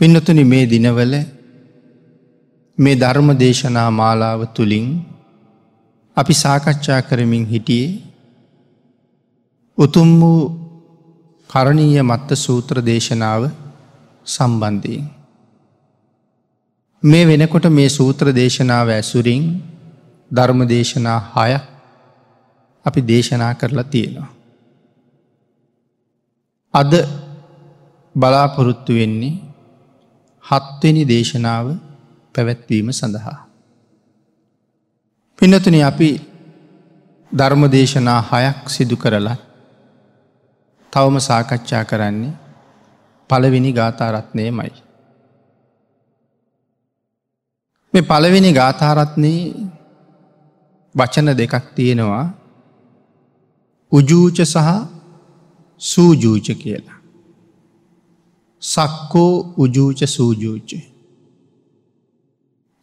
පින්නතුනි මේ දිනවල මේ ධර්ම දේශනා මාලාව තුළින් අපි සාකච්ඡා කරමින් හිටියේ උතුම් වූ කරණීය මත්ත සූත්‍ර දේශනාව සම්බන්ධයෙන්. මේ වෙනකොට මේ සූත්‍ර දේශනාව ඇසුරින් ධර්ම දේශනා හය අපි දේශනා කරලා තියෙනවා. අද බලාපොරොත්තු වෙන්නේ හත්වෙනි දේශනාව පැවැත්වීම සඳහා. පිනතුන අපි ධර්ම දේශනා හයක් සිදු කරලා තවම සාකච්ඡා කරන්නේ පළවෙනි ගාථාරත්නය මයි. මේ පළවෙනි ගාථාරත්නයේ වචන දෙකක් තියෙනවා උජූච සහ සූජූච කියලා. සක්කෝ උජූච සූජූච.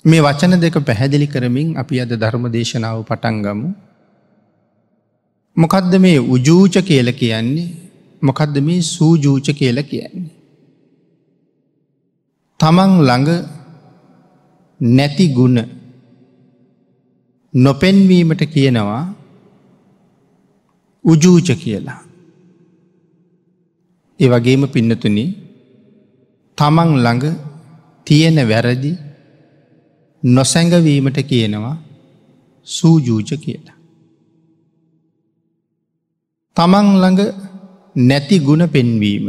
මේ වචන දෙක පැහැදිලි කරමින් අපි අද ධර්ම දේශනාව පටන්ගමු. මොකදද මේ උජූච කියල කියන්නේ මොකදද මේ සූජූච කියල කියන්නේ. තමන් ළඟ නැති ගුණ නොපෙන්වීමට කියනවා උජූච කියලා. ඒ වගේම පින්නතුනි තමන් ළඟ තියෙන වැරදි නොසැඟවීමට කියනවා සූජූච කියලා. තමන් ළඟ නැති ගුණ පෙන්වීම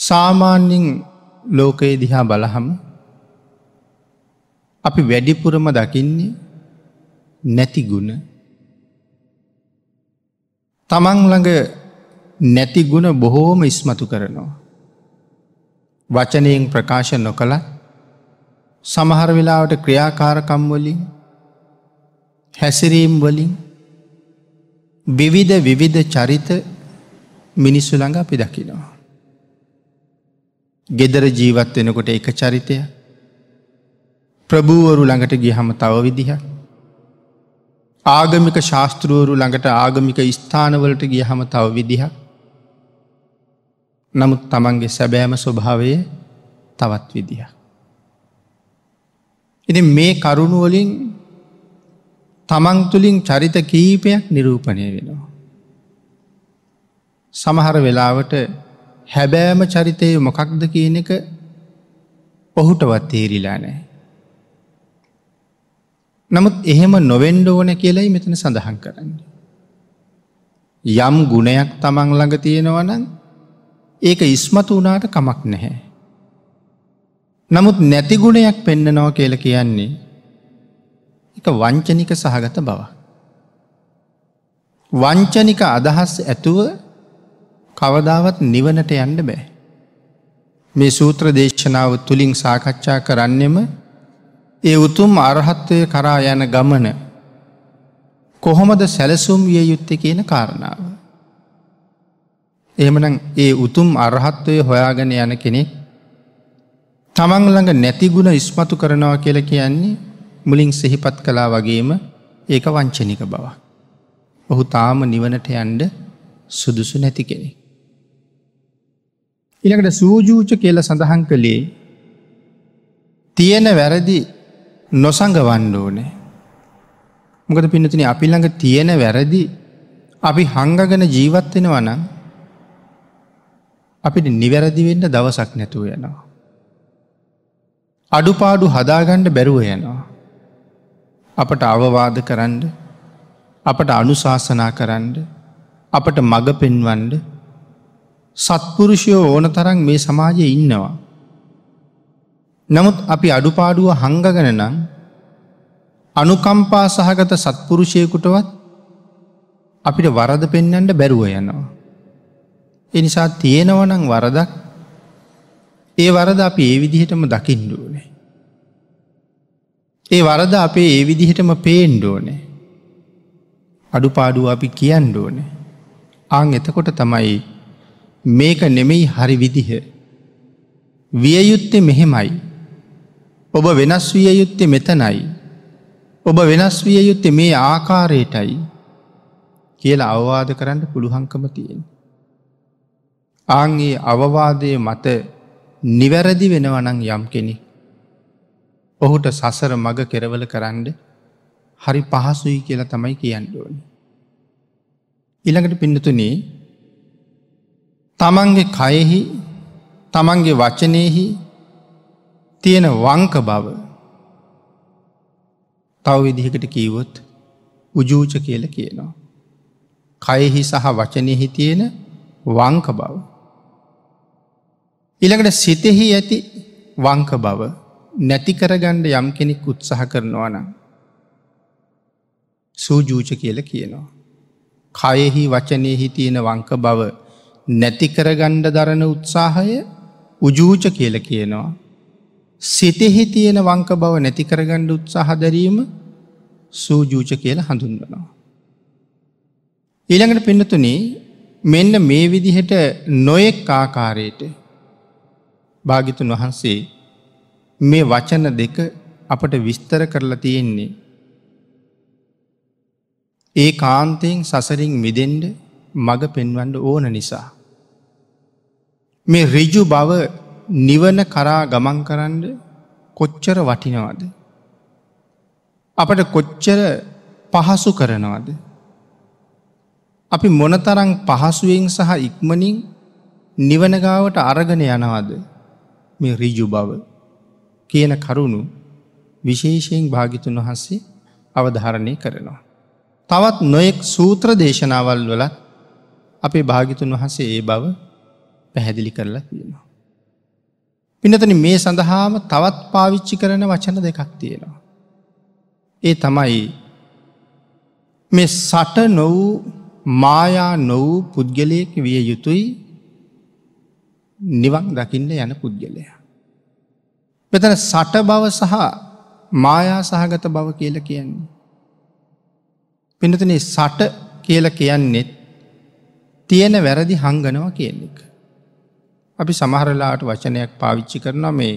සාමාන්‍යින් ලෝකයේ දිහා බලහම අපි වැඩිපුරම දකින්නේ නැති ගුණ තමන් ළඟ නැති ගුණ බොහෝම ඉස්මතු කරනවා. වචනයෙන් ප්‍රකාශ නොකළ සමහර වෙලාවට ක්‍රියාකාරකම්වලින් හැසිරීම් වලින් විවිධ විවිධ චරිත මිනිස්සු ළඟ අපි දකිනවා. ගෙදර ජීවත් වෙනකොට එක චරිතය ප්‍රභූවරු ළඟට ගිහම තව විදිහ ආගමික ශාස්තෘුවරු ළඟට ආගමික ස්ථානවලට ගිය හම තව විදිහ නමුත් තමන්ගේ සැබෑම ස්වභාවය තවත් විදිහ. එති මේ කරුණුවලින් තමන් තුළින් චරිත කීපයක් නිරූපණය වෙනවා. සමහර වෙලාවට හැබෑම චරිතය මොකක්ද කියන එක ඔහුටවත් තේරිලා නෑ. නමුත් එහෙම නොවෙන්ඩ ඕන කියලයි මෙතන සඳහන් කරන්න. යම් ගුණයක් තමන් ළඟ තියෙනවනන් ඒක ඉස්මතු වනාට කමක් නැහැ. නමුත් නැති ගුණයක් පෙන්නනව කියල කියන්නේ එක වංචනික සහගත බව. වංචනික අදහස් ඇතුව කවදාවත් නිවනට යන්න බෑ. මේ සූත්‍ර දේශනාව තුළින් සාකච්ඡා කරන්නෙම ඒ උතුම් අරහත්වය කරා යන ගමන කොහොමද සැලසුම් විය යුත්තේ කියන කාරණාව. එහෙමනම් ඒ උතුම් අරහත්වය හොයාගෙන යන කෙනෙක් තමන් ළඟ නැතිගුණ ඉස්මතු කරනවා කියල කියන්නේ මුලින් සෙහිපත් කලා වගේම ඒක වංචනික බව. ඔහු තාම නිවනට යන්ඩ සුදුසු නැති කෙනෙ. ඉළඟට සූජූච කියල සඳහන් කළේ තියෙන වැරදි නොසඟ වණ්ඩෝනේ. මොකද පිනතින අපි ළඟ තියෙන වැරදි අපි හංගගෙන ජීවත්වෙන වනම් අපිට නිවැරදිවෙන්න දවසක් නැතුව යනවා. අඩුපාඩු හදාගණ්ඩ බැරුව යනවා. අපට අවවාද කරන්න අපට අනුශාසනා කරන්න අපට මඟ පෙන්වන්ඩ සත්පුරුෂයෝ ඕන තරන් මේ සමාජය ඉන්නවා. නමුත් අපි අඩුපාඩුව හංගගන නම් අනුකම්පා සහගත සත්පුරුෂයකුටවත් අපිට වරද පෙන්නට බැරුව යනවා. එනිසා තියෙනවනං වරදක් ඒ වරද අපි ඒ විදිහටම දකිින්ඩුවනේ. ඒ වරද අපේ ඒ විදිහටම පේන්ඩෝනේ. අඩුපාඩුව අපි කියන්ඩෝනේ. ආං එතකොට තමයි මේක නෙමෙයි හරි විදිහ. වියයුත්තේ මෙහෙමයි. ඔබ වෙනස් විය යුත්තේ මෙතනයි. ඔබ වෙනස් විය යුත්තේ මේ ආකාරයටයි කියලා අවවාද කරන්න පුළුහංකම තියෙන්. ආංගේ අවවාදය මත නිවැරදි වෙනවනං යම් කෙනෙ. ඔහුට සසර මග කෙරවල කරන්න හරි පහසුයි කියලා තමයි කියන්න ඕනි. ඉළඟට පිඩතුනේ තමන්ගේ කයෙහි තමන්ගේ වචනයෙහි තියෙන වංක බව තව විදිහකට කීවොත් උජූච කියල කියනවා. කයෙහි සහ වචනයෙහි තියෙන වංක බව. ඉළඟට සිතෙහි ඇති වංක බව නැති කරගණ්ඩ යම් කෙනෙක් උත්සාහ කරනවා නම්. සූජූච කියල කියනවා. කයෙහි වචනයෙහි තියෙන වංක බව නැතිකරගණ්ඩ දරන උත්සාහය උජූච කියල කියනවා. සිතෙහි තියෙන වංක බව නැතිකරගණ්ඩ උත්සාහ දැරීම සූජූච කියල හඳුන්වනවා. ඊළඟට පින්නතුනේ මෙන්න මේ විදිහට නොයෙක් ආකාරයට භාගිතුන් වහන්සේ මේ වචන දෙක අපට විස්තර කරලා තියෙන්නේ. ඒ කාන්තයෙන් සසරින් මිදෙන්ඩ මඟ පෙන්වන්න ඕන නිසා. මේ රිජු බව නිවන කරා ගමන් කරන්න කොච්චර වටිනවද. අපට කොච්චර පහසු කරනවද. අපි මොනතරං පහසුවෙන් සහ ඉක්මනින් නිවනගාවට අරගෙන යනවද මේ රිජු බව කියන කරුණු විශේෂයෙන් භාගිතුන් වහන්සේ අවධාරණය කරනවා. තවත් නොයෙක් සූත්‍ර දේශනාවල් වලත් අපේ භාගිතුන් වහන්සේ ඒ බව පැහැදිලි කරලා තියෙනවා. පිනතන මේ සඳහාම තවත් පාවිච්චි කරන වචන දෙකක් තියෙනවා. ඒ තමයි මේ සට නොවූ මායා නොවූ පුද්ගලයෙක් විය යුතුයි නිවන් දකින්න යන පුද්ගලය. මෙතන සට බව සහ මායා සහගත බව කියල කියන්නේ. පිනතනේ සට කියල කියන්නෙත් තියෙන වැරදි හංගනවා කියන එක. අපි සමහරලාට වචනයක් පාවිච්චි කරන මේ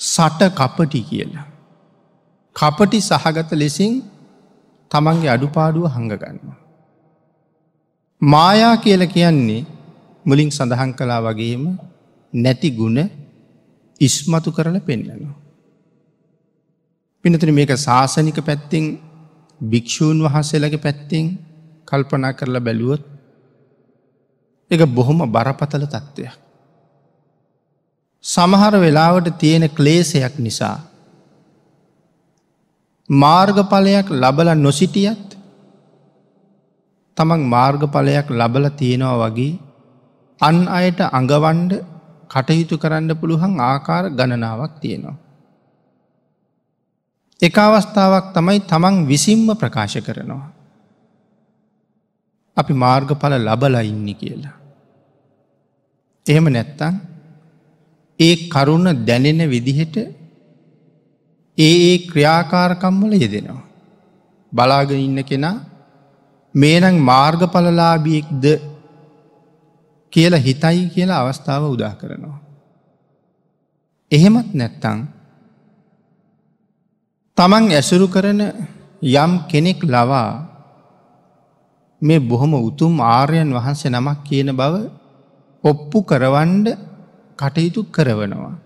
සට කපටි කියලා. කපටි සහගත ලෙසින් තමන්ගේ අඩුපාඩුව හඟගන්නවා. මායා කියල කියන්නේ මුලින් සඳහන් කලා වගේම නැති ගුණ ඉස්මතු කරල පෙන්නනවා. පිනතුන මේක ශාසනික පැත්තිෙන් භික්‍ෂූන් වහන්සේලගේ පැත්තිෙන් කල්පනා කරලා බැලුවොත් එක බොහොම බරපතල තත්ත්වයක්. සමහර වෙලාවට තියෙන ක්ලේසයක් නිසා. මාර්ගඵලයක් ලබල නොසිටියත් තමන් මාර්ගඵලයක් ලබල තියෙනවා වගේ අන් අයට අඟවන්ඩ කටයුතු කරන්න පුළුවන් ආකාර ගණනාවක් තියෙනවා. එක අවස්ථාවක් තමයි තමන් විසිම්ම ප්‍රකාශ කරනවා. අපි මාර්ගඵල ලබලා ඉන්න කියලා. එහෙම නැත්තං ඒ කරුණ දැනෙන විදිහට ඒ ඒ ක්‍රියාකාරකම්වල යෙදෙනවා. බලාගෙන ඉන්න කෙනා මේනං මාර්ගඵලලාබියෙක්ද කියලා හිතයි කියලා අවස්ථාව උදා කරනවා. එහෙමත් නැත්තං තමන් ඇසුරු කරන යම් කෙනෙක් ලවා මේ බොහොම උතුම් ආර්යන් වහන්සේ නමක් කියන බව ඔප්පු කරවන්ඩ කටයුතු කරවනවා.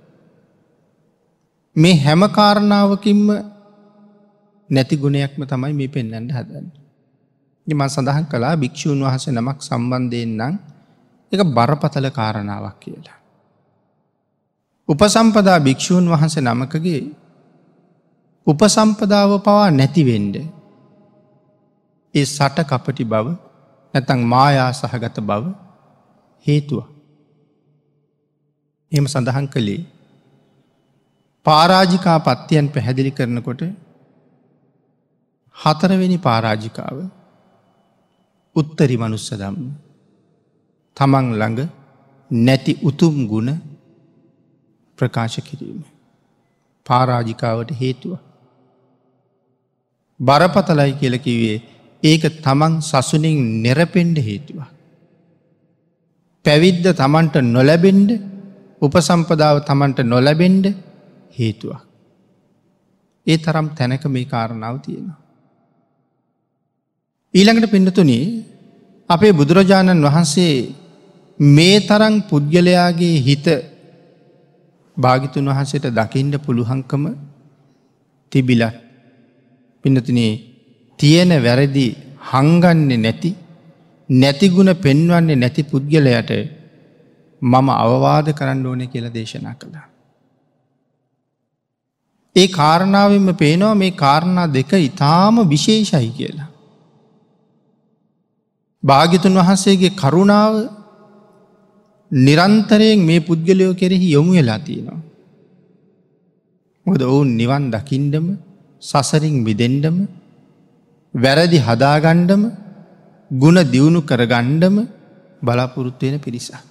මේ හැම කාරණාවකින්ම නැති ගුණයක්ම තමයි මේ පෙන්න්නට හදන්න. මන් සඳහන් කලා භික්‍ෂූන් වහස නමක් සම්බන්ධයෙන් නම් එක බරපතල කාරණාවක් කියලා. උපසම්පදා භික්‍ෂූන් වහන්ස නමකගේ උපසම්පදාව පවා නැතිවෙන්ඩ. ඒ සට කපටි බව නැතං මායා සහගත බව හේතුව. එම සඳහන් කළේ පාරාජිකා පත්තියන් පැහැදිලි කරනකොට හතරවෙනි පාරාජිකාව උත්තරි මනුස්ස දම්ම තමන් ළඟ නැති උතුම් ගුණ ප්‍රකාශ කිරීම. පාරාජිකාවට හේතුව. බරපතලයි කියලකිවේ ඒක තමන් සසුනින් නෙරපෙන්ඩ හේතුව. පැවිද්ද තමන්ට නොලැබෙන්ඩ උපසම්පදාව තමන්ට නොලැබෙන්ඩ හේතුවක්. ඒ තරම් තැනක මේ කාරණාව තියෙනවා. ඊළඟට පිඩතුනි අපේ බුදුරජාණන් වහන්සේ මේ තරං පුද්ගලයාගේ හිත භාගිතුන් වහන්සේට දකිින්ට පුළුහංකම තිබිලත් පිනතිනේ තියෙන වැරදි හංගන්නේ නැති නැතිගුණ පෙන්වන්නේ නැති පුද්ගලයට මම අවවාද කරන්න ඕන කියල දේශනා කළා. ඒ කාරණාවෙන්ම පේනවා මේ කාරණා දෙක ඉතාම විශේෂයි කියලා. භාගිතුන් වහන්සේගේ කරුණාව නිරන්තරයෙන් මේ පුද්ගලයෝ කෙරෙහි යොමු වෙලා තියෙනවා. මොද ඔවුන් නිවන් දකිින්ඩම සසරින් විදෙන්ඩම වැරදි හදාගණ්ඩම ගුණ දියුණු කරගණ්ඩම බලාපොරොත්තුවෙන පිරිසා.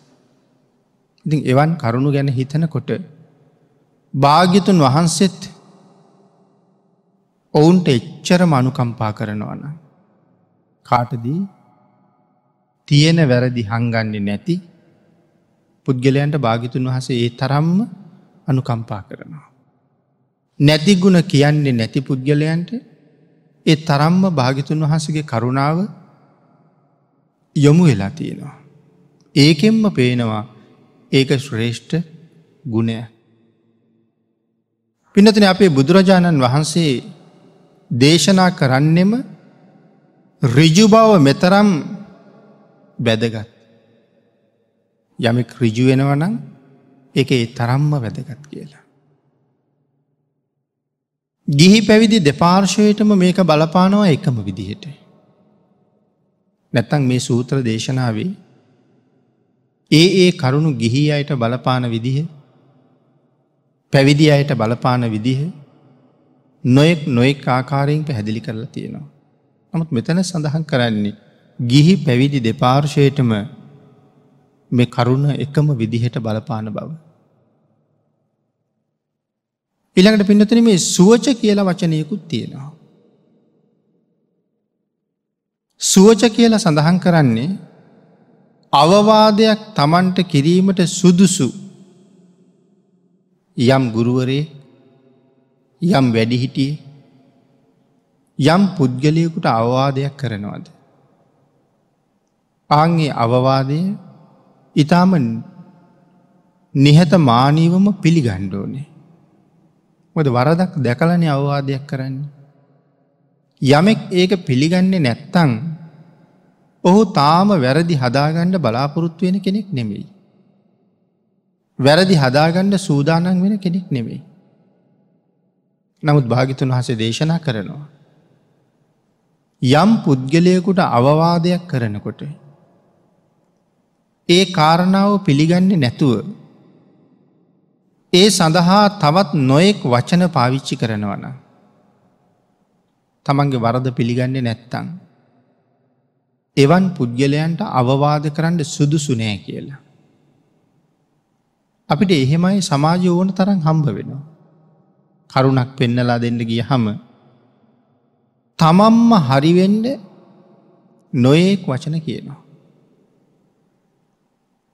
ඉතින් එවන් කරුණු ගැන හිතනකොට භාග්‍යතුන් වහන්සෙත් ඔවුන්ට එච්චර මනුකම්පා කරනවන. කාටදී තියෙන වැරදි හංගන්නේ නැති පුද්ගලයන්ට භාගිතුන් වහසේ ඒ තරම්ම අනුකම්පා කරනවා. නැතිගුණ කියන්නේ නැති පුද්ගලයන්ට ඒ තරම්ම භාගිතුන් වහසගේ කරුණාව යොමු වෙලා තියෙනවා. ඒකෙන්ම පේනවා ඒක ශ්‍රේෂ්ඨ ගුණය. පිනතින අපේ බුදුරජාණන් වහන්සේ දේශනා කරන්නෙම රිජු බව මෙතරම් වැදගත්. යමෙක් රිජුවෙනවනං එක ඒ තරම්ම වැදගත් කියලා. ගිහි පැවිදි දෙපාර්ශවයටම මේක බලපානවා එකම විදිහට. නැත්තං මේ සූත්‍ර දේශනාවේ ඒ ඒ කරුණු ගිහි අයට බලපාන විදිහ පැවිදි අයට බලපාන විදිහ නොයෙක් නොයෙක් ආකාරයෙන් පැහැදිලි කරලා තියෙනවා. නමුත් මෙතන සඳහන් කරන්නේ ගිහි පැවිදි දෙපාර්ශයටම මේ කරුණ එකම විදිහට බලපාන බව. ඉළඟට පින්නතන මේ සුවච කියලා වචනයකුත් තියෙනවා. සුවච කියලා සඳහන් කරන්නේ අවවාදයක් තමන්ට කිරීමට සුදුසු යම් ගුරුවරේ යම් වැඩිහිටිය යම් පුද්ගලයකුට අවවාදයක් කරනවාද. ආංගේ අවවාදය ඉතාම නිහත මානීවම පිළිගණ්ඩෝනේ. මොද වරදක් දැකලන අවවාදයක් කරන්නේ. යමෙක් ඒක පිළිගන්නේ නැත්තං ඔහු තාම වැරදි හදාගණ්ඩ බලාපොරොත්තු වෙන කෙනෙක් නෙමෙයි. වැරදි හදාගණ්ඩ සූදානන් වෙන කෙනෙක් නෙමෙයි. නමුත් භාගිතුන් වහසේ දේශනා කරනවා. යම් පුද්ගලයකුට අවවාදයක් කරනකොට. ඒ කාරණාව පිළිගන්නේ නැතුව. ඒ සඳහා තවත් නොයෙක් වචන පාවිච්චි කරනවන. තමන්ගේ වරද පිළිගන්නේ නැත්තං. එවන් පුද්ගලයන්ට අවවාද කරන්න සුදුසු නෑ කියලා. අපිට එහෙමයි සමාජය ඕන තරම් හම්බ වෙනවා. කරුණක් පෙන්නලා දෙන්න ගිය හම තමම්ම හරිවෙන්ඩ නොයෙක් වචන කියනවා.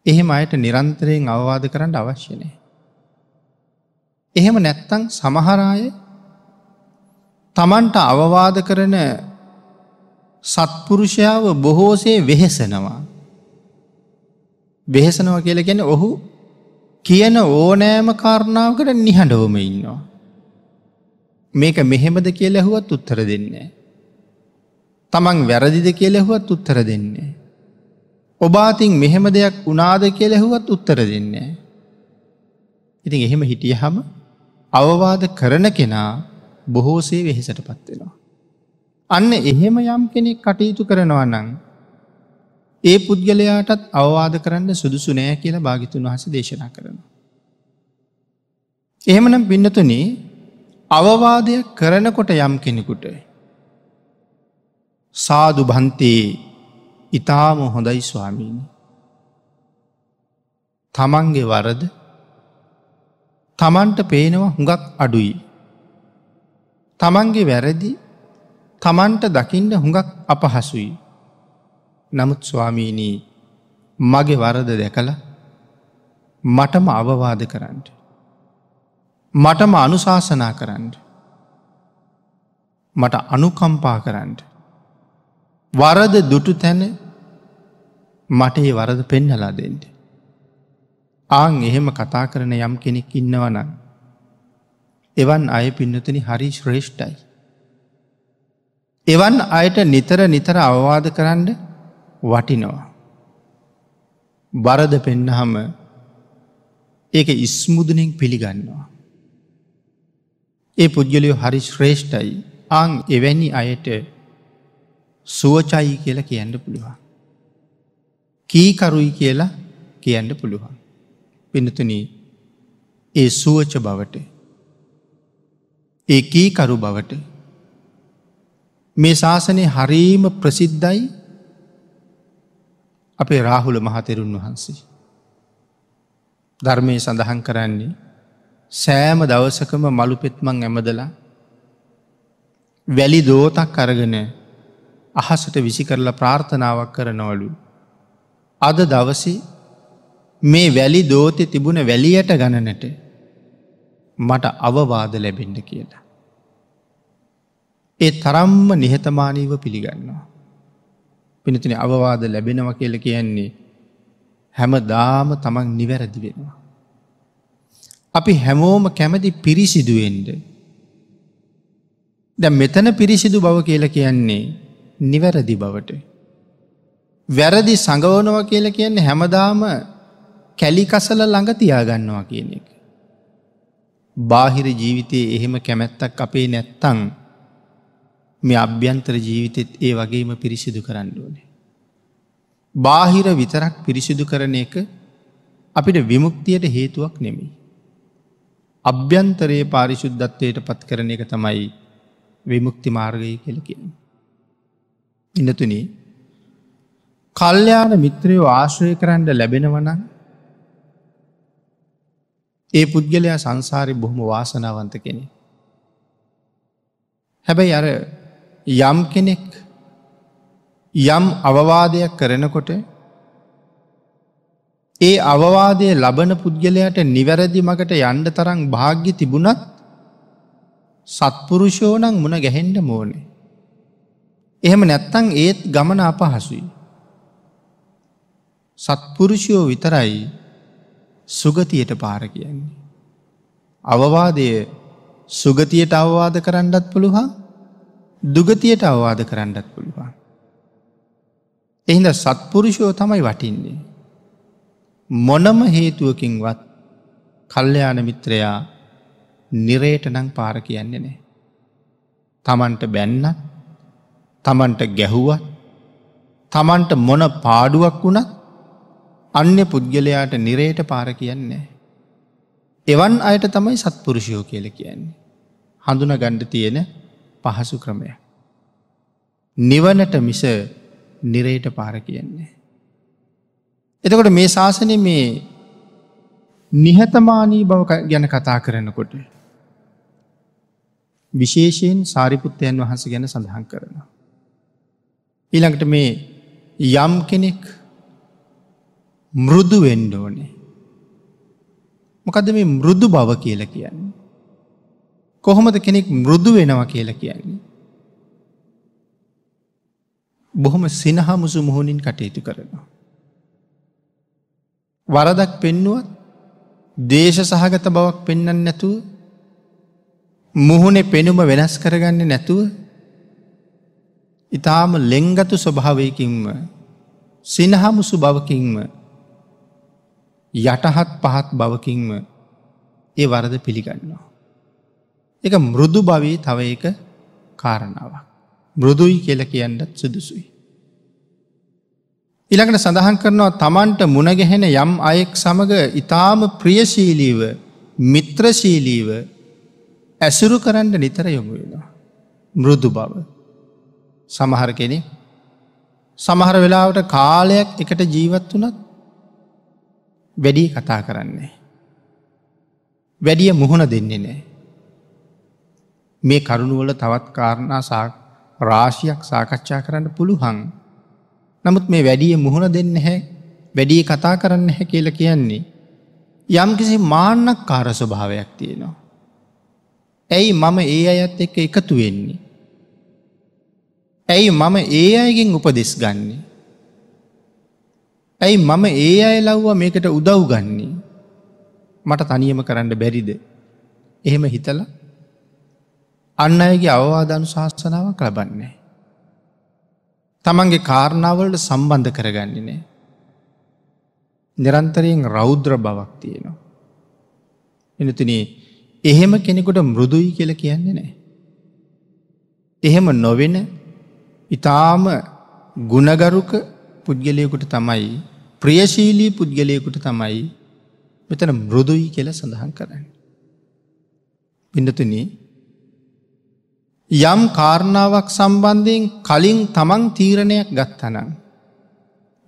එහෙම අයට නිරන්තරයෙන් අවවාද කරන්න අවශ්‍යනය. එහෙම නැත්තං සමහරාය තමන්ට අවවාද කරන සත්පුරුෂයාව බොහෝසේ වෙහෙසනවා. වෙහෙසනව කියල ගැන ඔහු කියන ඕනෑම කාරණාවකට නිහඬවම ඉන්නවා. මේක මෙහෙමද කිය ලැහුවත් උත්තර දෙන්නේ. තමන් වැරදිද කිය ලැහුවත් උත්තර දෙන්නේ. ඔබාතින් මෙහෙම දෙයක් උනාද කිය ලැහුවත් උත්තර දෙන්නේ. ඉතින් එහෙම හිටිය හම අවවාද කරන කෙනා බොහෝසේ වෙහෙසට පත්වෙනවා. අන්න එහෙම යම් කෙනෙක් කටයුතු කරනවා නං. ඒ පුද්ගලයාටත් අවවාද කරන්න සුදුසු නෑ කියලා භාගිතුන් වහස දේශනා කරන. එහෙමනම් පින්නතුනේ අවවාදයක් කරනකොට යම් කෙනෙකුට. සාදු බන්තයේ ඉතාම හොඳයි ස්වාමීණි. තමන්ගේ වරද තමන්ට පේනවා හුඟක් අඩුයි. තමන්ගේ වැරදි තමන්ට දකිින්ට හුඟක් අපහසුයි. නමුත් ස්වාමීනී මගේ වරද දැකළ මටම අවවාද කරන්න. මටම අනුශාසනා කරන්න. මට අනුකම්පා කරන්න. වරද දුටු තැන මට ඒ වරද පෙන්නලා දෙෙන්ට. ආං එහෙම කතා කරන යම් කෙනෙක් ඉන්නවන. එවන් අය පින්නතනි හරි ශ්‍රේෂ්ඨයි. එවන් අයට නිතර නිතර අවවාද කරන්න වටිනවා. බරද පෙන්නහම ඒක ඉස්මුදනෙන් පිළිගන්නවා. ඒ පුද්ගලයෝ හරි ශ්‍රේෂ්ඨයි අං එවැනි අයට සුවචයි කියලා කියන්න පුළුවන්. කීකරුයි කියලා කියන්න පුළුවන්. පිනතුන ඒ සුවච බවට ඒ කීකරු බවට මේ ශාසනය හරීම ප්‍රසිද්ධයි අපේ රාහුල මහතෙරුන් වහන්සේ. ධර්මය සඳහන් කරන්නේ සෑම දවසකම මළු පෙත්මං ඇමදලා වැලි දෝතක් අරගෙන අහසට විසි කරලා ප්‍රාර්ථනාවක් කරනවලු. අද දවසේ මේ වැලි දෝතය තිබුණ වැලියට ගණනට මට අවවාද ලැබෙන්ඩ කියලා. ඒ තරම්ම නිහතමානීව පිළිගන්නවා. පිනතින අවවාද ලැබෙනව කියල කියන්නේ හැම දාම තමන් නිවැරදි වෙනවා. අපි හැමෝම කැමති පිරිසිදුවෙන්ඩ. ද මෙතන පිරිසිදු බව කියල කියන්නේ නිවැරදි බවට. වැරදි සඟවනව කියල කියන්නේ හැමදාම කැලිකසල ළඟ තියාගන්නවා කියන එක. බාහිර ජීවිතයේ එහෙම කැමැත්තක් අපේ නැත්තං මේ අභ්‍යන්තර ජීවිතෙත් ඒ වගේම පිරිසිදු කරන්න ඕනේ. බාහිර විතරක් පිරිසිදු කරන එක අපිට විමුක්තියට හේතුවක් නෙමෙයි. අභ්‍යන්තරයේ පාරිශුද්ධත්වයට පත් කරන එක තමයි විමුක්ති මාර්ගය කෙලකින්. ඉන්නතුන කල්්‍යයාන මිත්‍රයෝ ආශ්‍රය කරන්න ලැබෙනවන ඒ පුද්ගලයා සංසාරය බොහොම වාසනාවන්ත කෙනෙ. හැබැයි අර යම් කෙනෙක් යම් අවවාදයක් කරනකොට ඒ අවවාදය ලබන පුද්ගලයට නිවැරදි මකට යන්ඩ තරං භාග්‍ය තිබුණත් සත්පුරුෂෝනං මුණ ගැහෙන්ඩ මෝනේ. එහෙම නැත්තං ඒත් ගමන අපහසුයි. සත්පුරුෂයෝ විතරයි සුගතියට පාර කියන්නේ. අවවාදය සුගතියට අවවාද කරන්නත් පුළුවන් දුගතියට අවවාද කරන්නත් පුළුවන්. එහිද සත්පුරුෂයෝ තමයි වටින්නේ. මොනම හේතුවකින්වත් කල්්‍යයාන මිත්‍රයා නිරේට නං පාර කියන්නේ නෑ. තමන්ට බැන්නත් තමන්ට ගැහුවත් තමන්ට මොන පාඩුවක් වුණත් අන්‍ය පුද්ගලයාට නිරේට පාර කියන්නේ. එවන් අයට තමයි සත්පුරුෂයෝ කියල කියන්නේ. හඳුන ගණ්ඩ තියෙන පහසු ක්‍රමය. නිවනට මිස නිරේට පාර කියන්නේ. එතකොට මේ ශාසනය මේ නිහතමානී බව ගැන කතා කරනකොට. විශේෂයෙන් සාරිපුත්තයන් වහස ගැන සඳහන් කරනවා. ඊළඟට මේ යම් කෙනෙක් මෘදු වෙන්ඩෝනේ. මොකද මේ මෘදු බව කියල කියන්නේ. කොහොමද කෙනෙක් මෘදු වෙනවා කියලා කියන්නේ. බොහොම සිනහමුසු මුහුණින් කටයුතු කරනවා. වරදක් පෙන්නුවත් දේශ සහගත බවක් පෙන්න්න නැතුව මුහුණේ පෙනුම වෙනස් කරගන්න නැතුව ඉතාම ලෙංගතු ස්වභාවයකින්ම සිනහමුසු බවකින්ම යටහත් පහත් බවකින්ම ඒ වරද පිළිගන්නවා. එක මෘදු භවී තව එක කාරණාවක්. මෘදුයි කියල කියන්නත් සුදුසුයි. ඉළඟට සඳහන් කරනවා තමන්ට මුණගැහෙන යම් අයෙක් සමඟ ඉතාම ප්‍රියශීලීව මිත්‍රශීලීව ඇසුරු කරන්න නිතර යොමු වෙනවා. මෘදු බව. සමහර කෙනෙ සමහර වෙලාවට කාලයක් එකට ජීවත් වනත් වැඩී කතා කරන්නේ. වැඩිය මුහුණ දෙන්නේ නෑ. මේ කරුණුවල තවත් කාරණා රාශියක් සාකච්ඡා කරන්න පුළුහන් නමුත් මේ වැඩිය මුහුණ දෙන්න හැ වැඩිය කතා කරන්න හැ කියල කියන්නේ. යම් කිසි මාන්නක් කාර ස්වභාවයක් තියෙනවා. ඇයි මම ඒ අයත් එක්ක එකතු වෙන්නේ. ඇයි මම ඒ අයගෙන් උපදෙස් ගන්නේ. ඇයි මම ඒ අය ලව්වා මේකට උදව් ගන්නේ. මට තනියම කරන්න බැරිද. එහෙම හිතල අන්න අයගේ අවවාධනු ශාස්තනාවක් ලබන්නේ. තමන්ගේ කාරණාවලට සම්බන්ධ කරගන්නේ නෑ. නිරන්තරයෙන් රෞද්‍ර බවක් තියෙනවා. එනතිනේ එහෙම කෙනෙකුට මෘදුයි කියල කියන්නේ නෑ. එහෙම නොවෙන ඉතාම ගුණගරුක පුද්ගලයකුට තමයි ප්‍රියශීලී පුද්ගලයකුට තමයි මෙතන මෘදුයි කියල සඳහන් කරන්න. පිඩතුන යම් කාරණාවක් සම්බන්ධයෙන් කලින් තමන් තීරණයක් ගත්තනං.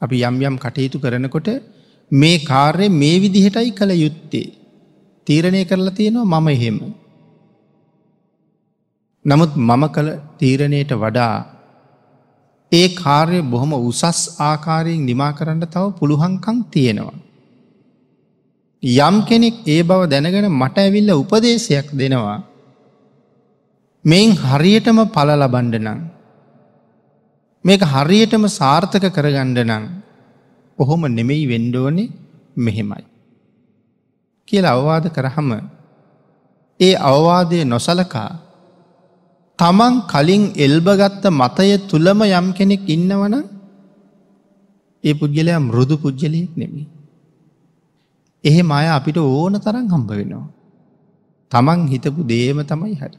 අපි යම් යම් කටයුතු කරනකොට මේ කාර්ය මේ විදිහටයි කළ යුත්තේ. තීරණය කරලා තියෙනවා මම එහෙම. නමුත් මම කළ තීරණයට වඩා ඒ කාර්ය බොහොම උසස් ආකාරයෙන් නිමා කරන්න තව පුළුහංකං තියෙනවා. යම් කෙනෙක් ඒ බව දැනගෙන මට ඇවිල්ල උපදේශයක් දෙනවා. මෙයින් හරියටම පල ලබන්ඩ නං. මේක හරියටම සාර්ථක කරගණ්ඩ නං ඔහොම නෙමෙයි වෙන්ඩෝනෙ මෙහෙමයි. කියල අවවාද කරහම ඒ අවවාදය නොසලකා තමන් කලින් එල්බගත්ත මතය තුළම යම් කෙනෙක් ඉන්නවන ඒ පුද්ගලයා මෘදු පුද්ගලයෙක් නෙමි. එහෙ මය අපිට ඕන තරම් හම්බ වෙනවා. තමන් හිතපු දේම තමයි හරි.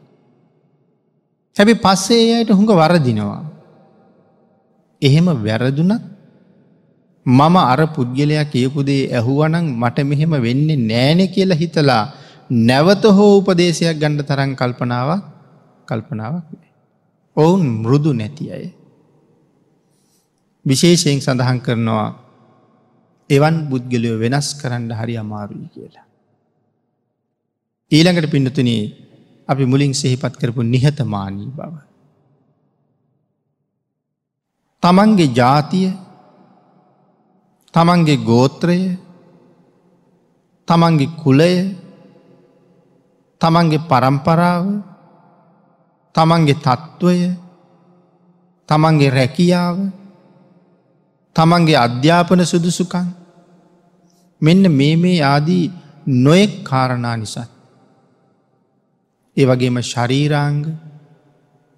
හැබි පස්සේ අයට හුඟ වරදිනවා. එහෙම වැරදුනත් මම අර පුද්ගලයා කියපුදේ ඇහුවනං මට මෙහෙම වෙන්නේ නෑනෙ කියලා හිතලා නැවත හෝ උපදේශයක් ගණ්ඩ තරන් කල්පනාවක් කල්පනාවක් නෑ. ඔවුන් මෘදු නැති අය. විශේෂයෙන් සඳහන් කරනවා එවන් බුද්ගලයෝ වෙනස් කරන්න හරි අමාරුයි කියලා. ඊළඟට පිඩතුන අපි මුලින් සෙහිපත් කරපු නිහතමානී බව. තමන්ගේ ජාතිය තමන්ගේ ගෝත්‍රය තමන්ගේ කුලය තමන්ගේ පරම්පරාව තමන්ගේ තත්ත්වය තමන්ගේ රැකියාව තමන්ගේ අධ්‍යාපන සුදුසුකන් මෙන්න මේ මේ ආදී නොයෙක් කාරණා නිසත්. ඒ වගේම ශරීරාංග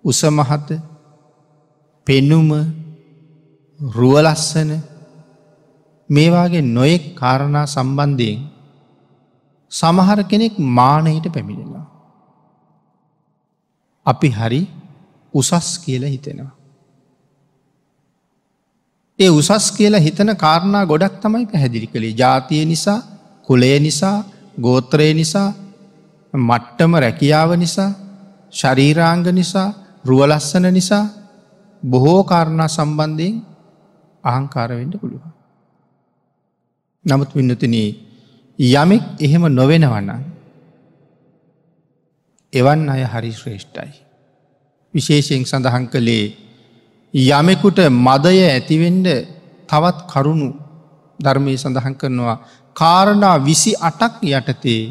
උසමහත පෙනුම රුවලස්සන මේවාගේ නොයෙක් කාරණා සම්බන්ධයෙන් සමහර කෙනෙක් මානයට පැමිණෙනවා. අපි හරි උසස් කියලා හිතෙනවා. ඒ උසස් කියලා හිතන කාරණා ගොඩක් තමයි පැහැදිලි කළේ ජාතිය නිසා කුලය නිසා ගෝත්‍රය නිසා මට්ටම රැකියාව නිසා ශරීරාංග නිසා රුවලස්සන නිසා බොහෝ කාරණා සම්බන්ධයෙන් අහංකාරවෙන්ට පුළුවන්. නමුත් වින්නතින යමෙක් එහෙම නොවෙනවන්න එවන් අය හරි ශ්‍රේෂ්ඨයි. විශේෂයෙන් සඳහන් කළේ යමෙකුට මදය ඇතිවෙන්ඩ තවත් කරුණු ධර්මය සඳහන් කරනවා කාරණා විසි අටක් යටතේ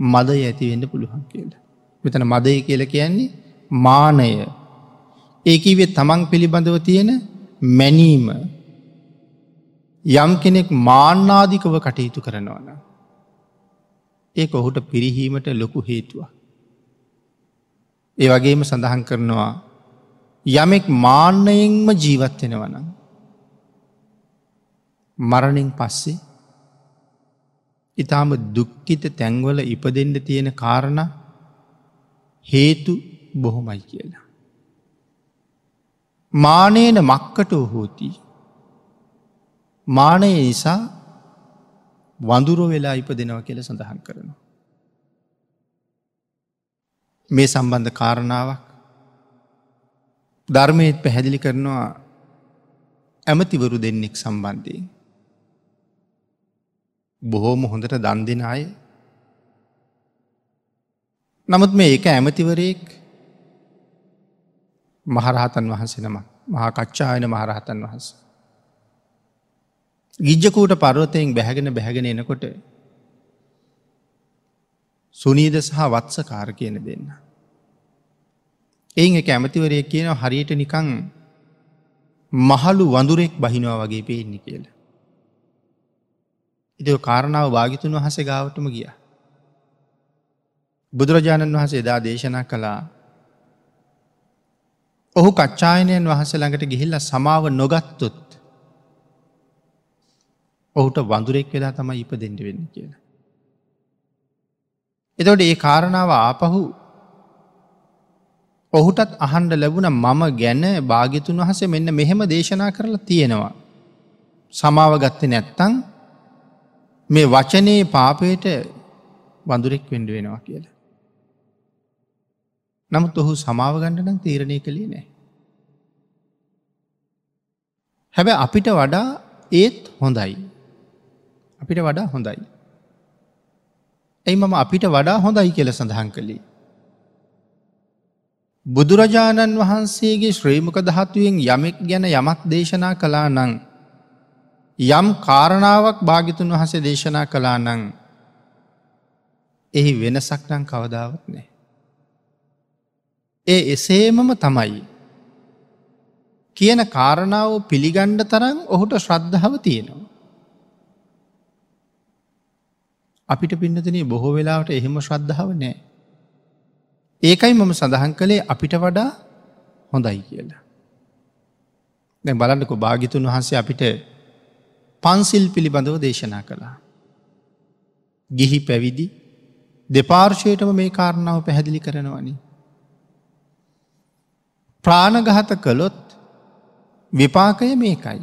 මදය ඇතිවෙන්න පුළුවන් කියල. මෙතන මදය කියල කියන්නේ මානය ඒකීවෙත් තමන් පිළිබඳව තියෙන මැනීම යම් කෙනෙක් මාන්නාධිකව කටයුතු කරනවන. ඒ ඔහුට පිරිහීමට ලොකු හේතුවක්. ඒ වගේම සඳහන් කරනවා යමෙක් මාන්නයෙන්ම ජීවත්වෙනවන. මරණින් පස්සේ ඉතාම දුක්කිත තැන්වල ඉපදෙන්ට තියෙන කාරණ හේතු බොහොමයි කියලා. මානේන මක්කට හෝති. මානය නිසා වඳුරෝ වෙලා ඉප දෙනව කියල සඳහන් කරනවා. මේ සම්බන්ධ කාරණාවක් ධර්මයත් පැහැදිලි කරනවා ඇමතිවරු දෙන්නෙක් සම්බන්ධයෙන්. බොහෝම හොඳට දන් දෙෙන අය නමුත් මේ එක ඇමතිවරයෙක් මහරහතන් වහන්සේ නම මහා කච්චායන මහරහතන් වහන්ස. ගිජ්ජකූට පරවතයෙන් බැහැගෙන බැහැගෙන එනකොට සුනීද සහ වත්සකාර කියන දෙන්න. එයින් එක ඇමතිවරය කියන හරියට නිකං මහලු වඳුරෙක් බහිනවා වගේ පේන්නේ කියල. ඉති කාරණාව භාගිතුන් වහස ගාවටම ගිය. බුදුරජාණන් වහස එදා දේශනා කළා ඔහු කච්චායනයන් වහස ළඟට ගිහිල්ල සමාව නොගත්තුත් ඔහුට වඳුරෙක් වෙලා තමයි ඉප දෙෙන්ඩ වෙන්න කියලා. එතොට ඒ කාරණාව ආපහු ඔහුටත් අහන්ඩ ලැබුණ මම ගැන භාගිතුන් වහසේ මෙන්න මෙහෙම දේශනා කරලා තියෙනවා. සමාව ගත්තේ නැත්තං මේ වචනයේ පාපයට වඳුරෙක් වෙන්ඩ වෙනවා කියලා. නමුත් ඔහු සමාව ගණඩනම් තීරණය කළේ නෑ. හැබැ අපිට වඩා ඒත් හොඳයි. අපිට වඩා හොඳයි. ඇයි මම අපිට වඩා හොඳයි කියල සඳහන් කළේ. බුදුරජාණන් වහන්සේගේ ශ්‍රීමක දහත්තුවෙන් යමෙක් ගැන යමක් දේශනා කලා නං. යම් කාරණාවක් භාගිතුන් වහසේ දේශනා කලා නං එහි වෙනසක් නං කවදාවත් නෑ. ඒ එසේමම තමයි. කියන කාරණාව පිළිගණ්ඩ තරම් ඔහුට ශ්‍රද්ධාව තියෙනවා. අපිට පින්නතන බොහෝ වෙලාවට එහෙම ශ්‍රද්ධාව නෑ. ඒකයි මම සඳහන් කළේ අපිට වඩා හොඳයි කියලා. දැ බලන්නකො භාගිතුන් වහන්සේ අපිට පන්සිල් පිළිබඳව දේශනා කළා. ගිහි පැවිදි දෙපාර්ශයටම මේ කාරණාව පැහැදිලි කරනවනි. ප්‍රාණගහත කළොත් විපාකය මේකයි.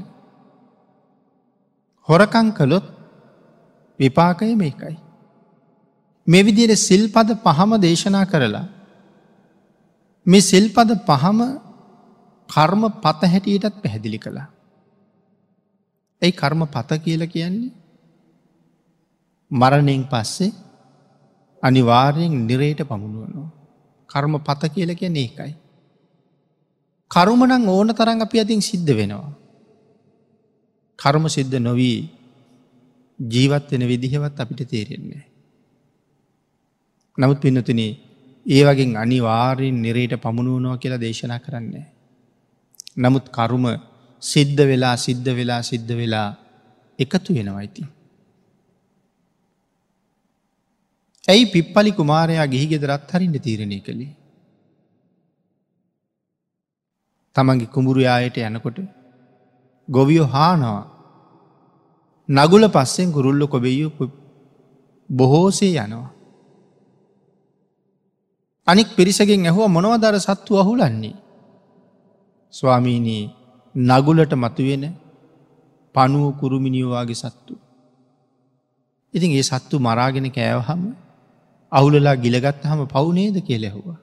හොරකං කළොත් විපාකය මේකයි. මෙවිදියට සිල්පද පහම දේශනා කරලා මේ සිල්පද පහම කර්ම පත හැටියටත් පැහැදිලි කළා. ඇයි කර්ම පත කියල කියන්නේ මරණයෙන් පස්සේ අනිවාර්යෙන් නිරේට පමුණුවනවා. කර්ම පත කියල කිය ඒකයි. කරුමනං ඕන තරන් අපි අතින් සිද්ධ වෙනවා. කර්ම සිද්ධ නොවී ජීවත් වෙන විදිහවත් අපිට තේරෙන්නේ. නමුත් පින්නතුන ඒ වගේ අනිවාරයෙන් නිරේට පමුණුවනවා කියලා දේශනා කරන්නේ. නමුත් කරුම සිද්ධ වෙලා සිද්ධ වෙලා සිද්ධ වෙලා එකතු වෙනවයිති. ඇයි පිප්පලි කුමාරයා ගිහිගෙදරත් හරින්න තීරණය කළේ. තමන්ගේ කුඹුරයායට යනකොට ගොවියෝ හානවා නගුල පස්සෙන් ගුරුල්ල කොබෙයු බොහෝසේ යනවා. අනික් පිරිසගෙන් ඇහුව මොනවදර සත්තු අහුලන්නේ. ස්වාමීනී නගුලට මතුවෙන පනුව කුරුමිනිියෝවාගේ සත්තු. ඉතින් ඒ සත්තු මරාගෙන කෑවහම අවුලලා ගිලගත් හම පවුනේද කියලෙහුවා.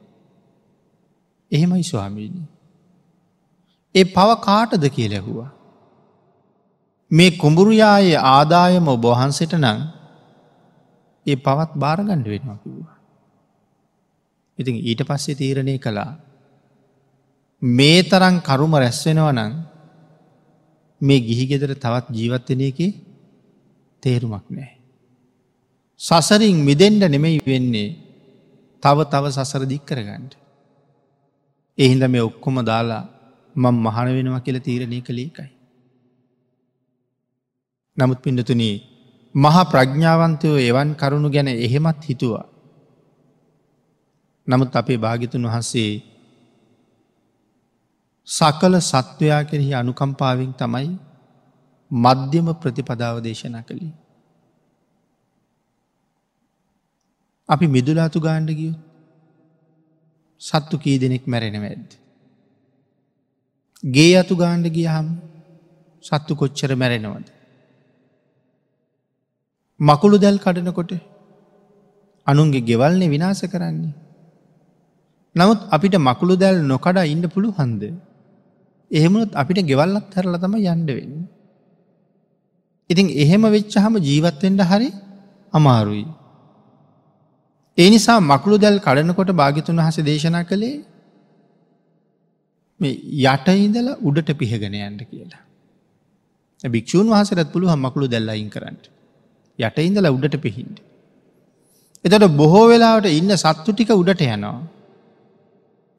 එහෙමයි ස්වාමීණී. ඒ පව කාටද කියලෙහුවා. මේ කුඹුරුයායේ ආදායම ඔබහන්සට නං ඒ පවත් භාරගණ්ඩ වෙනවා කිව්වා. ඉතින් ඊට පස්සේ තීරණය කළා. මේ තරන් කරුම රැස්වෙනව නං මේ ගිහිගෙදර තවත් ජීවත්වනය එක තේරුමක් නෑ. සසරින් මිදෙන්ඩ නෙමෙයි වෙන්නේ තව තව සසර දික් කරගන්නඩ. එහින්ද මේ ඔක්කොම දාලා මං මහන වෙනවා කියල තීරණය කළේකයි. නමුත් පිඩතුන මහා ප්‍රඥාවන්තයෝ එවන් කරුණු ගැන එහෙමත් හිතුවා. නමුත් අපේ භාගිතුන් වහන්සේ සකල සත්වයා කෙරෙහි අනුකම්පාවෙන් තමයි මධ්‍යම ප්‍රතිපදාව දේශනා කළේ. අපි මිදුලාතු ගාණ්ඩ ගිය සත්තු කී දෙනෙක් මැරෙන වැද්ද. ගේ අතු ගාණ්ඩ ගියහම් සත්තු කොච්චර මැරෙනවද. මකුළු දැල් කඩනකොට අනුන්ගේ ගෙවල්නෙ විනාස කරන්නේ. නමුත් අපිට මකුළු දැල් නොකඩා ඉන්න පුළු හන්ද. එහෙමුණත් අපිට ගෙවල්ලත් හැරල තම යන්ඩ වෙන්න. ඉතින් එහෙම වෙච්චහම ජීවත්වෙන්ට හරි අමාරුයි. ඒ නිසා මකුළු දැල් කඩනකොට භාගිතුන් වහස දේශනා කළේ මේ යට ඉඳල උඩට පිහගෙන යන්න කියලා. භික්ෂූන් වහසරත් පුළුව මකුළු දැල්ලයින් කරන්නට. යට ඉඳල උඩට පිහින්ට. එතට බොහෝ වෙලාවට ඉන්න සත්තු ටික උඩට යනවා.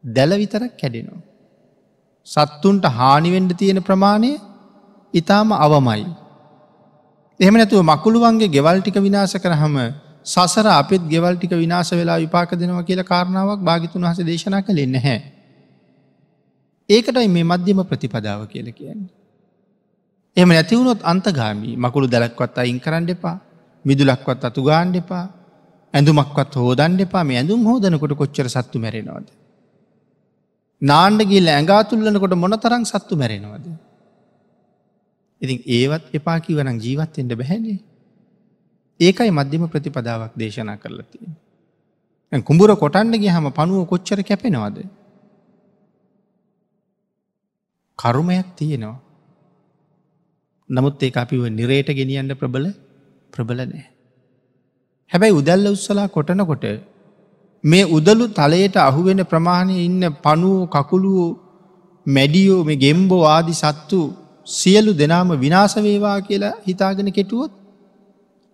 දැල විතරක් කැඩෙනවා. සත්තුන්ට හානිවෙන්ඩ තියෙන ප්‍රමාණය ඉතාම අවමයි. එහෙම නැතුව මකුළුවන්ගේ ගෙවල්ටික විනාශ කරහම සසර අපත් ගෙවල්ටික විනාශ වෙලා විපාක දෙනවා කියල කාරණාවක් භාගිතුන් වහස දේශනා කළෙන්න හැ. ඒකටයි මේ මධ්‍යම ප්‍රතිපදාව කියල කියන්නේ. එම නැතිවුණොත් අන්තගාමී මකුළු දැලක්වත් අයින් කරන්න එපා මිදුලක්වත් අතු ගාණ්ඩ එපා ඇඳුමක්වත් හෝදන් එපා මේ ඇඳුම් හෝදනකොට කොච්චර සත්තු මැරෙනවාද. නාණ්ඩගිල් ඇඟාතුල්ලනකොට මොන තරං සත්තු මැරෙනවාද. ඉතින් ඒවත් එපා කිවනං ජීවත්තෙන්ට බැහැනේ. ඒකයි මධ්‍යම ප්‍රතිපදාවක් දේශනා කරලා තියෙන. කුඹුර කොටන්ඩගේ හම පනුව කොච්චර කැපෙනවාද. කරුමයක් තියෙනවා. නමුත් ඒ අපිව නිරේට ගෙනියන්න ප්‍රබල ප්‍රබල නෑ. හැබැයි උදැල්ල උත්සලා කොටනකොට මේ උදලු තලයට අහුවෙන ප්‍රමාණය ඉන්න පනුවෝ කකුළුවෝ මැඩියෝ මේ ගෙම්බෝ ආදි සත්තු සියලු දෙනාම විනාසවේවා කියලා හිතාගෙන කෙටුවොත්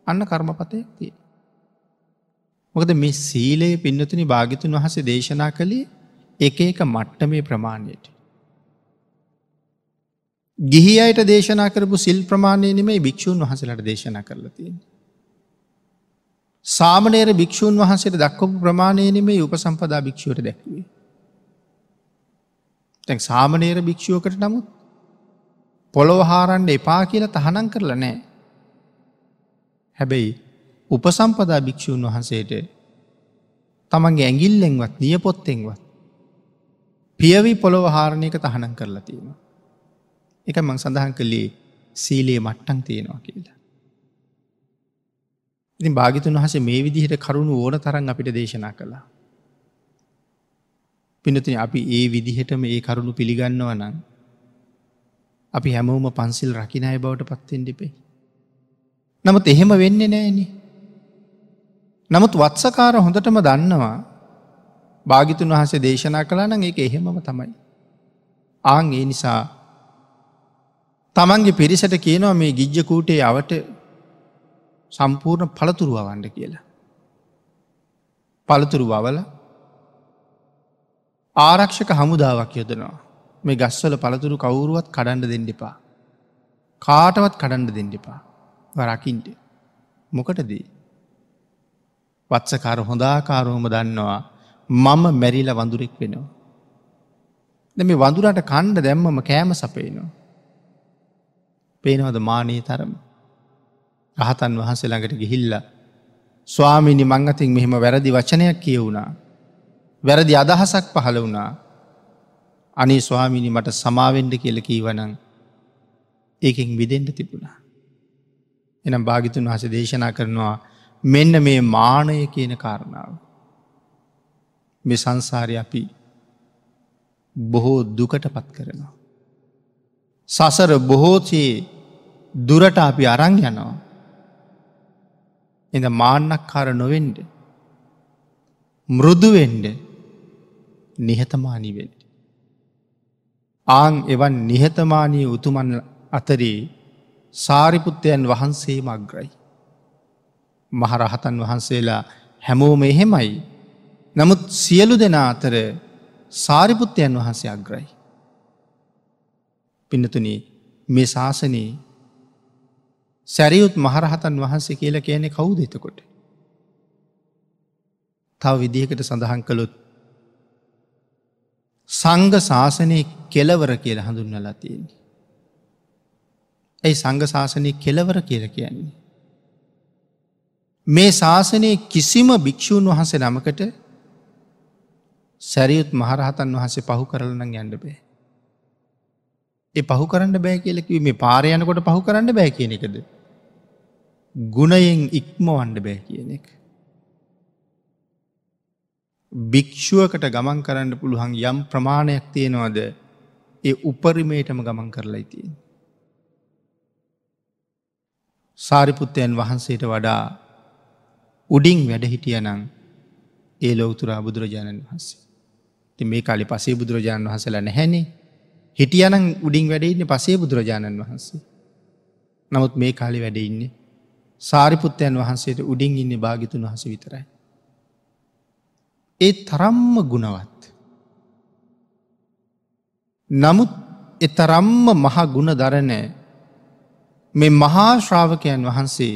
අන්න කර්මපතයක් තිය. මොකද මේ සීලයේ පින්නතුනි භාගිතුන් වහස දේශනා කළේ එක එක මට්ට මේ ප්‍රමාණයට. ගිහි අයට දේශනා කරපු සිල් ප්‍රමාණය නෙමේ භික්‍ෂූන් වහසලට දේශනා කරලා තියෙන. සාමනේර භික්‍ෂූන් වහන්සේට දක්වපු ප්‍රමාණය නෙමේ උපසම්පදා භික්ෂුවට දැක්වේ. තැන් සාමනේර භික්ෂුවකට නමුත් පොළොව හාරන්ඩ එපා කියලා තහනම් කරලා නෑ. හැබැයි උපසම්පදා භික්‍ෂූන් වහන්සේට තමන්ගේ ඇගිල්ලෙන්වත් නියපොත්තෙන්වත් පියවි පොළොව හාරණයක තහනම් කරලා තියෙනවා. එක මං සඳහන් කළේ සීලයේ මට්ටන් තියෙනවා කියලා. ඉතින් භාගිතුන් වහසේ මේ විදිහට කරුණු ඕන තරන් අපිට දේශනා කළා. පිනතින අපි ඒ විදිහටම ඒ කරුණු පිළිගන්නව නම් අපි හැමෝම පන්සිල් රකිනය බවට පත්තෙන් ඩිපේ. නමුත් එහෙම වෙන්න නෑන. නමුත් වත්සකාර හොඳටම දන්නවා භාගිතුන් වහසේ දේශනා කලා නම් ඒක එහෙමම තමයි. ආං ඒ නිසා තමන්ගේ පිරිසට කියනවා මේ ගිජ්ජකූටේ අවට සම්පූර්ණ පළතුරුව වන්ඩ කියලා. පළතුරු වවල ආරක්ෂක හමුදාවක් යොදනවා මේ ගස්වල පළතුරු කවුරුවත් කඩන්ඩ දෙන්නෙපා. කාටවත් කඩන්ඩ දෙන්නෙපා වරකින්ට. මොකටදී. වත්සකාර හොඳාකාරෝම දන්නවා මම මැරිල වඳුරෙක් වෙනවා. ද මේ වඳුරට කණ්ඩ දැම්මම කෑම සපයනවා. පේනවද මානී තරම. රහතන් වහන්සේ ළඟට ගිහිල්ල. ස්වාමිනි මංගතින් මෙහෙම වැරදි වචනයක් කියවුණා. වැරදි අදහසක් පහළ වුණා. අනේ ස්වාමිනි මට සමාවෙන්ඩ කියල කීවනං ඒකෙන් විදෙන්ට තිබුණා. එනම් භාගිතුන් වහස දේශනා කරනවා මෙන්න මේ මානය කියන කාරණාව. මේ සංසාරය අපි බොහෝ දුකට පත් කරනවා. සසර බොහෝචයේ දුරට අපි අරං යනවා. එඳ මාන්නක්කාර නොවෙන්ඩ. මෘදුවෙන්ඩ නිහතමානීවෙන්ඩ. ආං එවන් නිහතමානී උතුමන් අතරේ සාරිපුත්තයන් වහන්සේ මග්‍රයි. මහරහතන් වහන්සේලා හැමෝම එහෙමයි. නමුත් සියලු දෙනා අතර සාරිපුත්තයන් වහන්සේ අග්‍රයි. පිනතුන මේ ශාසනයේ සැරියුත් මහරහතන් වහන්සේ කියලා කියන්නේ කවුද එතකොට. තව විදිහකට සඳහන් කළොත් සංග ශාසනය කෙලවර කියල හඳුන්නලා තියෙන්නේ. ඇයි සංග ශාසනය කෙලවර කියල කියන්නේ. මේ ශාසනයේ කිසිම භික්‍ෂූන් වහන්සේ නමකට සැරියුත් මහරහතන් වහන්සේ පහු කරලන යන්න බෑ. ඒ පහු කරන්න බෑ කියලකිව මේ පාරයනකොට පහු කරන්න බෑ කියන එකද. ගුණයෙන් ඉක්මවන්ඩ බෑ කියන එක. භික්‍ෂුවකට ගමන් කරන්න පුළුවන් යම් ප්‍රමාණයක් තියෙනවද ඒ උපරිමේටම ගමන් කරලා ඉතියෙන්. සාරිපුත්තයන් වහන්සේට වඩා උඩින් වැඩ හිටිය නං ඒ ලෝතුරා බුදුරජාණන් වහන්සේ. ති මේ කාලි පසේ බුදුරජාණන් වහසල නැහැනේ හිටියනං උඩින් වැඩඉන්න පසේ බුදුරජාණන් වහන්සේ. නමුත් මේ කාලි වැඩඉන්නේ සාරිපුත්තයන් වහන්සේට උඩින් ඉන්න භාගිතුන් වහස විතරයි. ඒ තරම්ම ගුණවත්. නමුත් එතරම්ම මහ ගුණ දරණෑ මේ මහා ශ්‍රාවකයන් වහන්සේ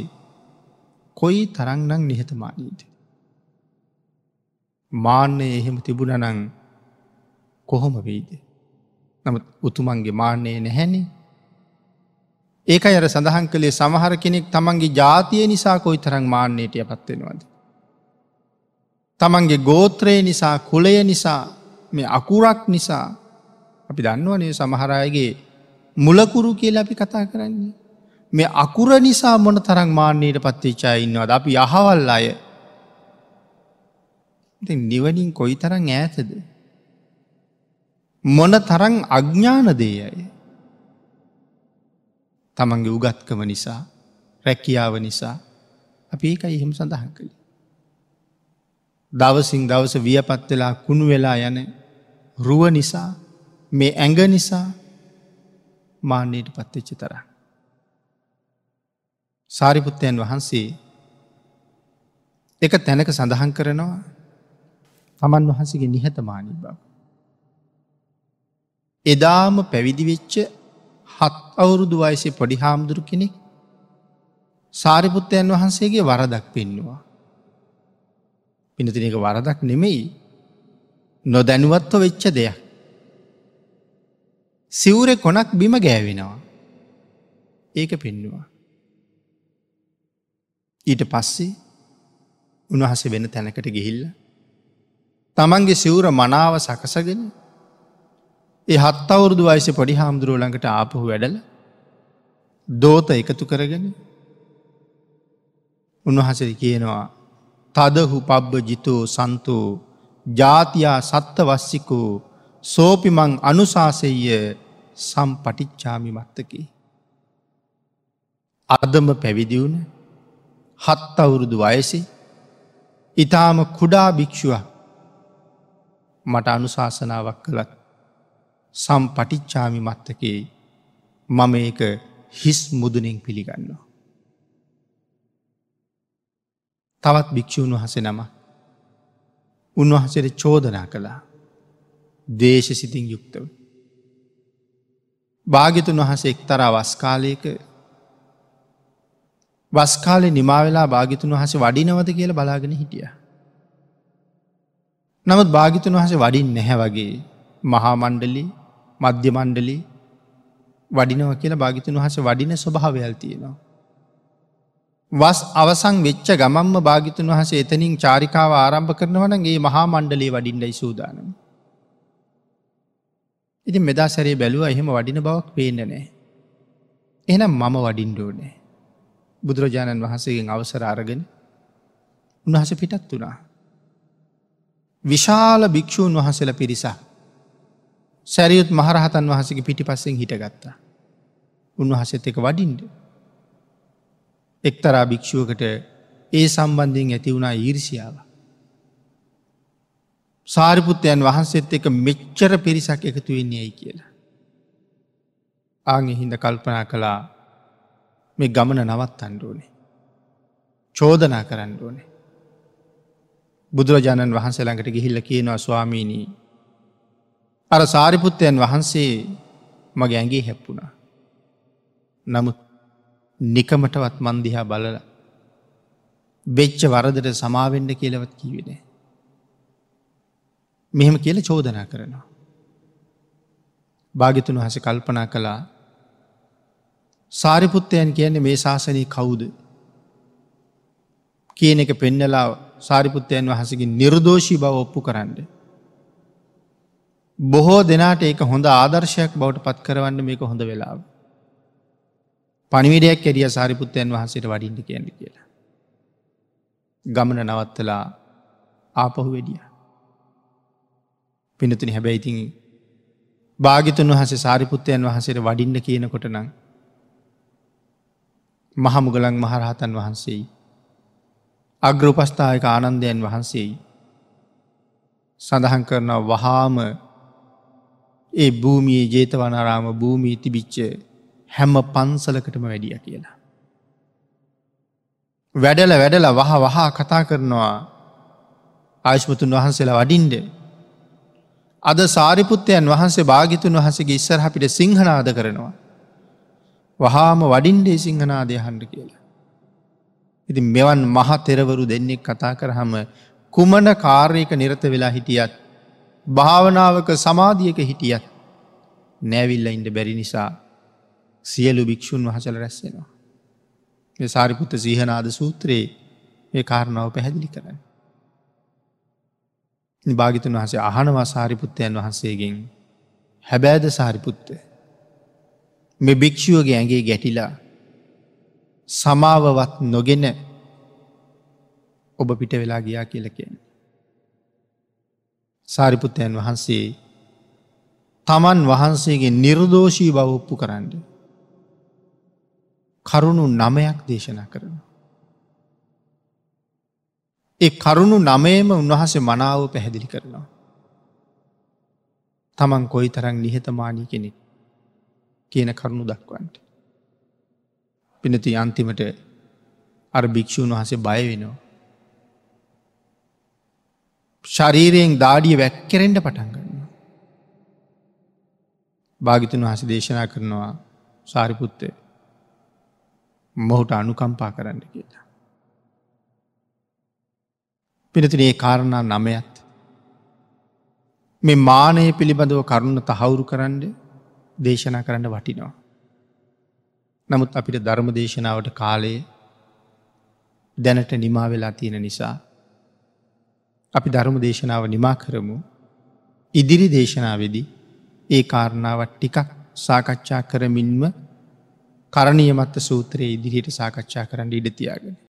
කොයි තරංනං නිහතමානීද. මාන්‍යය එහෙම තිබුණනං කොහොම වෙයිද. නමුත් උතුමන්ගේ මාන්‍යය නැහැනේ ඒක අර සඳහන් කළේ සමහර කෙනෙක් තමන්ගේ ජාතිය නිසා කොයි තරං මාන්‍යයට පත්වෙනවාද. තමන්ගේ ගෝත්‍රය නිසා කුලය නිසා මේ අකුරක් නිසා අපි දන්නවනේ සමහරයගේ මුලකුරු කියල අපි කතා කරන්නේ. මේ අකුර නිසා මොන තරං මාන්‍යයට පත්තිච්චා ඉන්නවද අපි යහවල් අය නිවනින් කොයි තරං ඈතද. මොන තරං අඥ්ඥානදේ අය. තමන්ගේ උගත්කම නිසා රැකියාව නිසා අපි ඒක එහෙම සඳහන් කළේ. දවසිං දවස වියපත් වෙලා කුණු වෙලා යන රුව නිසා මේ ඇඟ නිසා මාන්‍යයට පත්වෙච්ච තර. සාරිපුත්තයන් වහන්සේ එක තැනක සඳහන් කරනවා තමන් වහන්සගේ නිහතමානී බව. එදාම පැවිදිවෙච්ච හත් අවුරුදු වයසේ පොඩි හාමුදුරු කෙනෙක් සාරිපුත්තයන් වහන්සේගේ වරදක් පෙන්නවා. පිනතින එක වරදක් නෙමෙයි නොදැනුවත්ව වෙච්ච දෙයක්. සිවුරෙ කොනක් බිම ගෑවෙනවා. ඒක පෙන්නවා. ඊට පස්සේ උන්වහස වෙන තැනකට ගිහිල්ල. තමන්ගේ සිවුර මනාව සකසගෙන ඒ හත් අවුරුදු වයිස පොඩි හාමුදුරුව ළඟට ආපහු වැඩල දෝත එකතු කරගෙන උන්වහසද කියනවා තදහු පබ්බ ජිතෝ සන්තෝ ජාතියා සත්ත වස්සිකෝ සෝපිමං අනුසාසෙය සම්පටිච්චාමි මත්තකි. අදම පැවිදිවුණ හත් අවුරුදු වයසි ඉතාම කුඩා භික්‍ෂුව මට අනුශාසනාවක් කළත් සම් පටිච්චාමි මත්තකේ මම ඒක හිස් මුදුනෙන් පිළිගන්නවා. තවත් භික්‍ෂූන් වහස නම උන්වහසට චෝදනා කළා දේශ සිතින් යුක්තව. භාගිතුන් වහස එක්තරා වස්කාලයක වස්කාලෙ නිමාවෙලා භාගිතුන් වහස වඩිනවද කියල බලාගෙන හිටිය. නමුත් භාගිතුන් වහස වඩින් නැහැ වගේ මහා මණ්ඩලි මධ්‍ය මණ්ඩලි වඩිනව කියලා භාගිතුන් වහස වඩින ස්වභාවයල් තියෙනවා. වස් අවසං වෙච්ච ගමම්ම භාගිතුන් වහස එතනින් චාරිකාව ආරම්භ කරනවනගේ මහා මණ්ඩලේ වඩින්ඩයි සූදානම. ඉති මෙදා සැරේ බැලුව එහෙම වඩින බවක් පේන්න නෑ. එනම් මම වඩින්ඩෝනෑ. බුදුරජාණන් වහන්සේගෙන් අවසර අරගෙන උන්වහස පිටත් වනා. විශාල භික්‍ෂූන් වහසල පිරිසා සැරියුත් මහරහතන් වහසගේ පිටි පස්සෙන් හිටගත්තා. උන්වහසත් එක වඩින්ඩ. එක්තරා භික්‍ෂුවකට ඒ සම්බන්ධයෙන් ඇති වුණා ඊර්සියාව. සාරිපුත්තයන් වහන්සේත් එක මෙච්චර පිරිසක් එකතු වෙන්නේ ඇයි කියලා. ආගෙ හින්ද කල්පනා කළා මේ ගමන නවත් අන්ඩුවනේ. චෝදනා කරන්න ඕනේ. බුදුරජාණන් වහන්සේ ළඟට ගිහිල්ල කියනවා ස්වාමීණී අර සාරිපුත්තයන් වහන්සේ මගේ ඇගේ හැප්පුුණා. නමුත් නිකමටවත් මන්දිහා බලල බෙච්ච වරදට සමාවෙන්ඩ කියලවත් කීවෙන. මෙහෙම කියල චෝදනා කරනවා. භාගිතුන් වහස කල්පනා කළා සාරිපුත්තයන් කියන්නේ මේ ශාසනී කවුද කියන එක පෙන්නලා සාරිපුත්තයන් වහසගේ නිර්දෝෂී බව ඔප්පු කරන්නේ. බොහෝ දෙනාට ඒක හොඳ ආදර්ශයක් බවට පත් කරවන්න මේක හොඳ වෙලාව. පනිවිඩයක් ඇරිය සාරිපුත්තයන් වහන්සේට වඩින්ට කියන්න කියලා. ගමන නවත්තලා ආපහු වැඩිය. පිනතුනි හැබැයිතින් භාගිතුන් වහස සාරිපුත්තයන් වහසට වඩින්න කියනකොට නම් මහමුගලන් මහරහතන් වහන්සේයි. අග්‍රපස්ථායක ආනන්දයන් වහන්සේයි. සඳහන් කරන වහාම ඒ භූමියේ ජේතවනාරාම භූමී තිබිච්ච හැම්ම පන්සලකටම වැඩිය කියලා. වැඩල වැඩල වහ වහා කතා කරනවා ආශ්මතුන් වහන්සේලා වඩින්ඩ. අද සාරිපුත්තයන් වහන්සේ භාගිතුන් වහසගේ ඉස්සර අපිට සිංහනාද කරනවා. වහාම වඩින්ඩේ සිංහනාදය හන්ඩ කියලා. ඉති මෙවන් මහ තෙරවරු දෙන්නෙක් කතා කරහම කුමන කාර්යක නිරත වෙලා හිටියත් භාවනාවක සමාධියක හිටියත් නෑවිල්ල ඉන්ඩ බැරි නිසා සියලු භික්‍ෂූන් වහසල රැස්සෙනවා. සාරිපුත්ත සීහනාද සූත්‍රයේ ඒ කාරණාව පැහැදිලි කරන්න. භාගිතුන් වහසේ අහනවා සාරිපුත්තයන් වහන්සේගෙන් හැබෑද සාරිපුත්ත. මෙ භික්‍ෂුවගේ ඇගේ ගැටිලා සමාවවත් නොගෙන ඔබ පිට වෙලා ගියා කියලකෙන්. සාරිපුත්තයන් වහන්සේ තමන් වහන්සේගේ නිර්දෝෂී බව ඔප්පු කරන්න. කරුණු නමයක් දේශනා කරන. ඒ කරුණු නමේම උන්වහසේ මනාව පැහැදිලි කරනවා. තමන් කොයි තරං නිහතමානී කෙනෙක් කියන කරුණු දක්වන්ට. පිනති අන්තිමට අර භික්‍ෂූන් වහසේ බය වෙනවා. ශරීරයෙන් දාඩිය වැැක්කරෙන්ට පටන්ගන්න. භාගිතන් වහස දේශනා කරනවා සාරිපුත්තය මොහුට අනුකම්පා කරන්න කියලා. පිනතිනේ කාරණා නමයත් මේ මානය පිළිබඳව කරුණ තහවුරු කරන්න දේශනා කරන්න වටිනවා. නමුත් අපිට ධර්ම දේශනාවට කාලයේ දැනට නිමා වෙලා තියෙන නිසා. අපි ධර්ම දේශනාව නිමා කරමු ඉදිරි දේශනාවේදී ඒ කාරණාවත් ටිකක් සාකච්ඡා කරමින්ම කරණීයමත්ත සූත්‍රයේ ඉදිරියට සාකච්ඡා කරන්න ඉඩතියාගෙන.